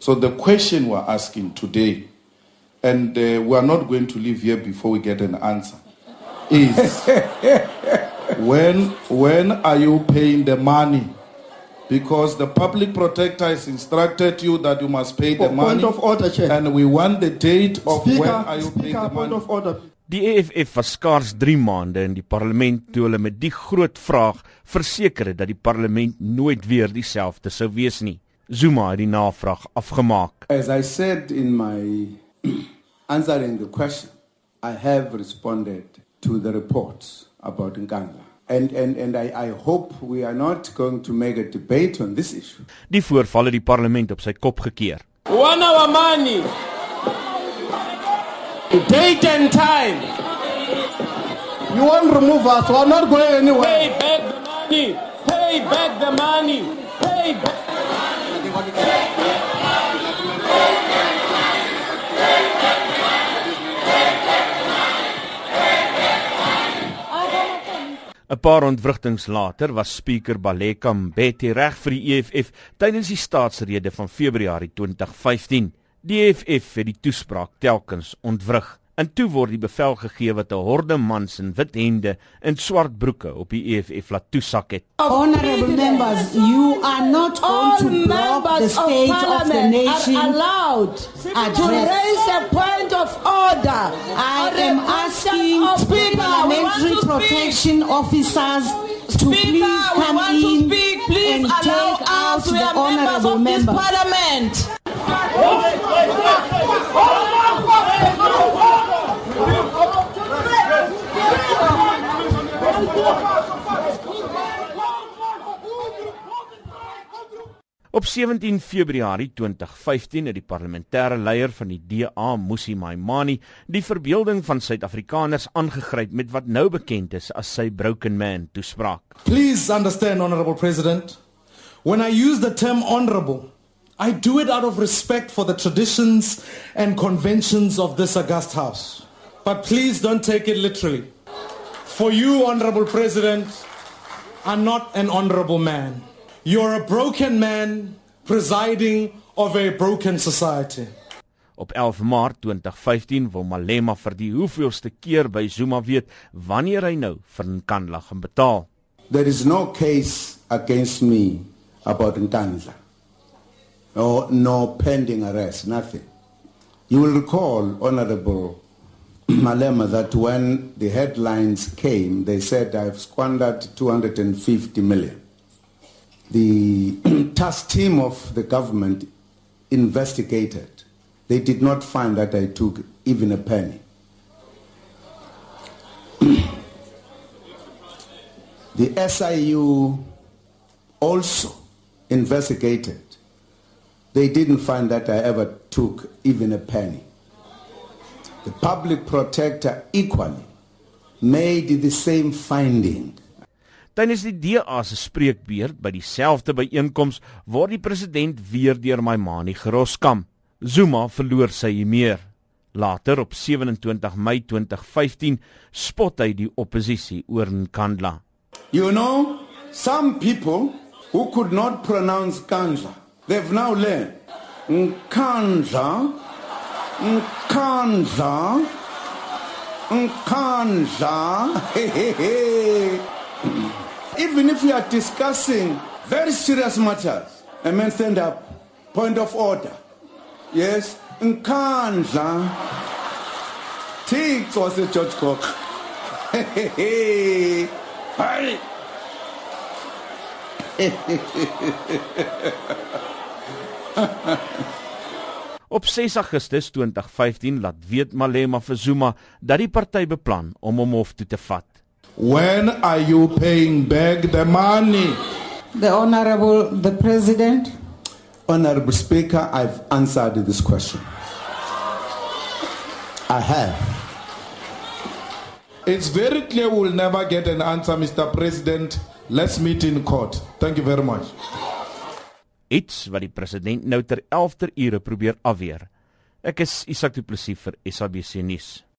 So the question we're asking today, and uh, we are not going to leave here before we get an answer, is when when are you paying the money? Because the public protector has instructed you that you must pay the Po- money, Point of order, Chair. and we want the date of Speaker, when are you paying speaker, the point money. of order. Die EFF was skaars 3 maande in die parlement toe hulle met die groot vraag verseker het dat die parlement nooit weer dieselfde sou wees nie. Zuma het die navraag afgemaak. As I said in my answering the question, I have responded to the reports about Nkandla. And, and, and I, I hope we are not going to make a debate on this issue. Die voorval het die parlement op sy kop gekeer. One our money. Date and time. You won't remove us. We're not going anywhere. Pay back the money. Pay back the money. Pay back. 'n Paar ontwrigtings later was spreker Baleka Mbete reg vir die EFF tydens die staatsrede van Februarie 2015. Die EFF het die toespraak telkens ontwrig. En toe word die bevel gegee wat 'n horde mans in wit hemde en swart broeke op die EFF laat toesak het. Honorable members, you are not going All to block the members of state of the nation. are allowed to raise a point of order. I am asking of Speaker, we parliamentary to protection officers to Speaker, please we come want to in speak. Please and allow take out us. We the are members honorable of this members. Op 17 Februarie 2015 het die parlementêre leier van die DA, Musi Maimane, die verbeelding van Suid-Afrikaners aangegryp met wat nou bekend is as sy Broken Man toespraak. Please understand, Honorable President, when I use the term honorable, I do it out of respect for the traditions and conventions of this august house. But please don't take it literally. For you, Honorable President, are not an honorable man. You're a broken man presiding over a broken society. Op 11 Maart 2015 wil Malema vir die hoeveelste keer by Zuma weet wanneer hy nou vir Nkandla gaan betaal. There is no case against me about Nkandla. No, no pending arrest, nothing. You will recall, Honorable Malema, that when the headlines came, they said I've squandered 250 million. The task team of the government investigated. They did not find that I took even a penny. The SIU also investigated. They didn't find that I ever took even a penny. The public protector equally made the same finding. Tydens die DA se spreekbeurt by dieselfde byeenkoms word die president weer deur Maimane geroskam. Zuma verloor sy meer. Later op 27 Mei 2015 spot hy die oppositie oor Nkandla. You know, some people who could not pronounce Kandla, they've now learned Nkandla, Nkandla, Nkandla. Hey, hey, hey. Even if we are discussing very serious matters, a man stand up, point of order. Yes, Nkandla. Tix was a George Cook. Hey, hey, hey. Op 6 Augustus 2015 laat weet Malema vir Zuma dat die party beplan om hom hof toe te vat. When are you paying back the money? The Honorable the President. Honorable Speaker, I've answered this question. I have. It's very clear we'll never get an answer, Mr. President. Let's meet in court. Thank you very much. Iets wat die president nou ter 11ter ure probeer afweer. Ek is Isak Du Plessis vir SABC nuus.